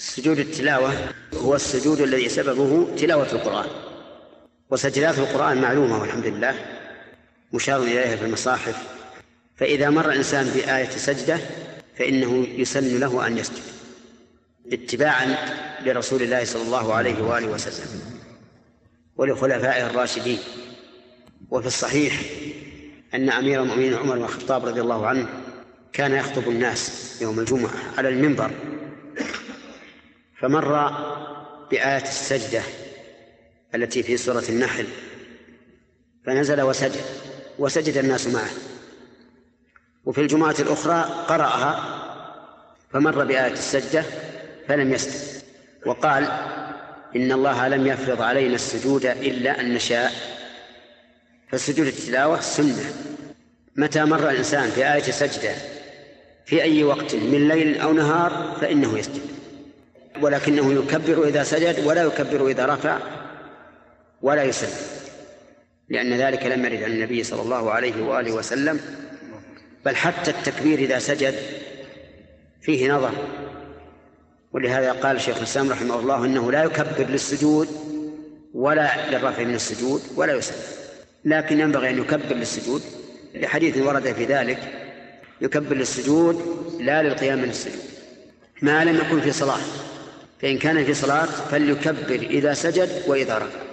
سجود التلاوة هو السجود الذي سببه تلاوة القرآن. وسجدات القرآن معلومة والحمد لله مشار إليها في المصاحف. فإذا مر إنسان بآية سجدة فإنه يسن له أن يسجد اتباعا لرسول الله صلى الله عليه وآله وسلم ولخلفائه الراشدين. وفي الصحيح أن أمير المؤمنين عمر بن الخطاب رضي الله عنه كان يخطب الناس يوم الجمعة على المنبر. فمر بآية السجدة التي في سورة النحل فنزل وسجد وسجد الناس معه. وفي الجمعة الأخرى قرأها فمر بآية السجدة فلم يسجد. وقال إن الله لم يفرض علينا السجود إلا أن نشاء. فسجود التلاوة سنة. متى مر الإنسان بآية سجدة؟ في أي وقت من ليل أو نهار فإنه يسجد. ولكنه يكبر إذا سجد ولا يكبر إذا رفع ولا يسلم. لأن ذلك لم يرد عن النبي صلى الله عليه وآله وسلم. بل حتى التكبير إذا سجد فيه نظر. ولهذا قال شيخ الإسلام رحمه الله أنه لا يكبر للسجود ولا للرفع من السجود ولا يسلم. لكن ينبغي أن يكبر للسجود. لحديث ورد في ذلك. يكبر للسجود لا للقيام من السجود. ما لم يكن في صلاة. فإن كان في صلاة فليكبر إذا سجد وإذا رفع